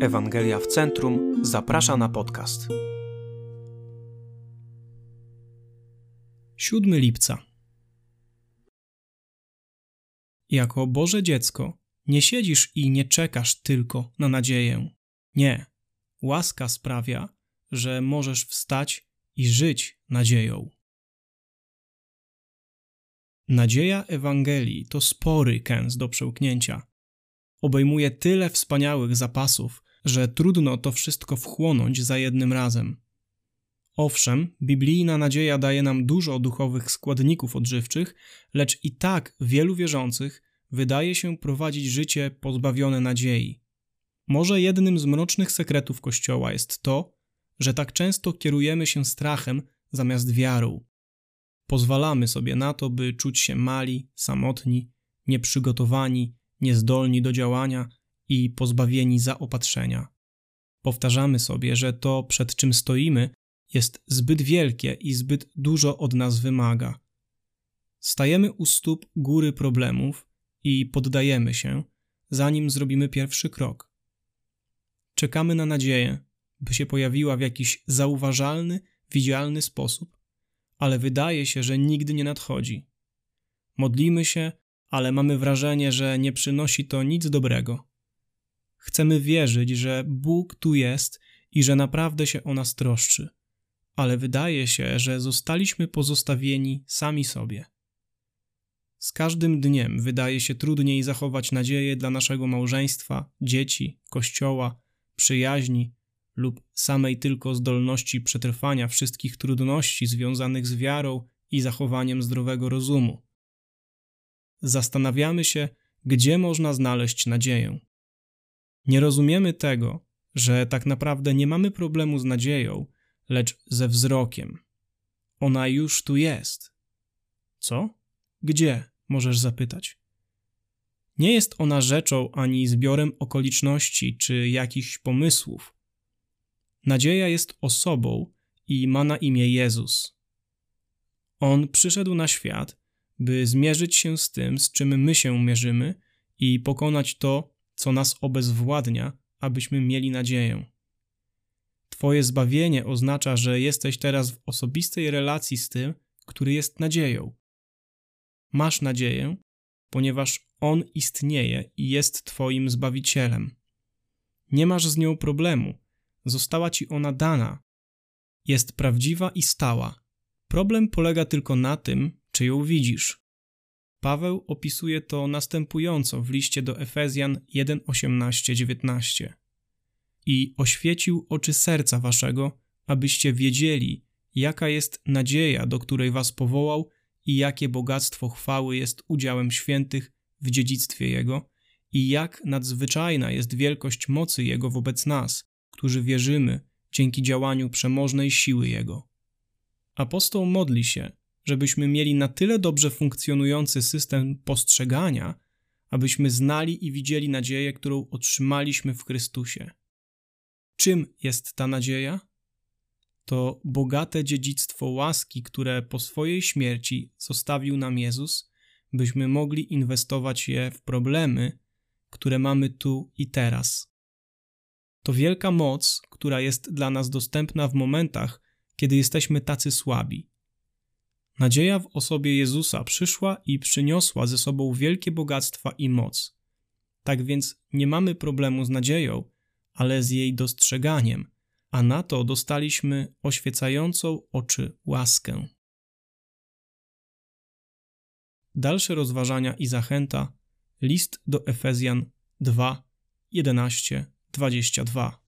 Ewangelia w Centrum zaprasza na podcast. 7 lipca. Jako Boże dziecko nie siedzisz i nie czekasz tylko na nadzieję. Nie. Łaska sprawia, że możesz wstać i żyć nadzieją. Nadzieja Ewangelii to spory kęs do przełknięcia. Obejmuje tyle wspaniałych zapasów, że trudno to wszystko wchłonąć za jednym razem. Owszem, biblijna nadzieja daje nam dużo duchowych składników odżywczych, lecz i tak wielu wierzących wydaje się prowadzić życie pozbawione nadziei. Może jednym z mrocznych sekretów Kościoła jest to, że tak często kierujemy się strachem zamiast wiarą. Pozwalamy sobie na to, by czuć się mali, samotni, nieprzygotowani, niezdolni do działania i pozbawieni zaopatrzenia. Powtarzamy sobie, że to, przed czym stoimy, jest zbyt wielkie i zbyt dużo od nas wymaga. Stajemy u stóp góry problemów i poddajemy się, zanim zrobimy pierwszy krok. Czekamy na nadzieję, by się pojawiła w jakiś zauważalny, widzialny sposób, ale wydaje się, że nigdy nie nadchodzi. Modlimy się, ale mamy wrażenie, że nie przynosi to nic dobrego. Chcemy wierzyć, że Bóg tu jest i że naprawdę się o nas troszczy, ale wydaje się, że zostaliśmy pozostawieni sami sobie. Z każdym dniem wydaje się trudniej zachować nadzieję dla naszego małżeństwa, dzieci, kościoła, przyjaźni lub samej tylko zdolności przetrwania wszystkich trudności związanych z wiarą i zachowaniem zdrowego rozumu. Zastanawiamy się, gdzie można znaleźć nadzieję. Nie rozumiemy tego, że tak naprawdę nie mamy problemu z nadzieją, lecz ze wzrokiem. Ona już tu jest. Co? Gdzie? Możesz zapytać. Nie jest ona rzeczą ani zbiorem okoliczności czy jakichś pomysłów. Nadzieja jest osobą i ma na imię Jezus. On przyszedł na świat, by zmierzyć się z tym, z czym my się mierzymy i pokonać to, co nas obezwładnia, abyśmy mieli nadzieję. Twoje zbawienie oznacza, że jesteś teraz w osobistej relacji z tym, który jest nadzieją. Masz nadzieję, ponieważ On istnieje i jest Twoim zbawicielem. Nie masz z nią problemu, została Ci ona dana. Jest prawdziwa i stała. Problem polega tylko na tym, czy ją widzisz. Paweł opisuje to następująco w liście do Efezjan 1:18-19. I oświecił oczy serca waszego, abyście wiedzieli, jaka jest nadzieja, do której was powołał i jakie bogactwo chwały jest udziałem świętych w dziedzictwie Jego i jak nadzwyczajna jest wielkość mocy Jego wobec nas, którzy wierzymy dzięki działaniu przemożnej siły Jego. Apostoł modli się, żebyśmy mieli na tyle dobrze funkcjonujący system postrzegania, abyśmy znali i widzieli nadzieję, którą otrzymaliśmy w Chrystusie. Czym jest ta nadzieja? To bogate dziedzictwo łaski, które po swojej śmierci zostawił nam Jezus, byśmy mogli inwestować je w problemy, które mamy tu i teraz. To wielka moc, która jest dla nas dostępna w momentach, kiedy jesteśmy tacy słabi. Nadzieja w osobie Jezusa przyszła i przyniosła ze sobą wielkie bogactwa i moc. Tak więc nie mamy problemu z nadzieją, ale z jej dostrzeganiem, a na to dostaliśmy oświecającą oczy łaskę. Dalsze rozważania i zachęta list do Efezjan 2, 11, 22.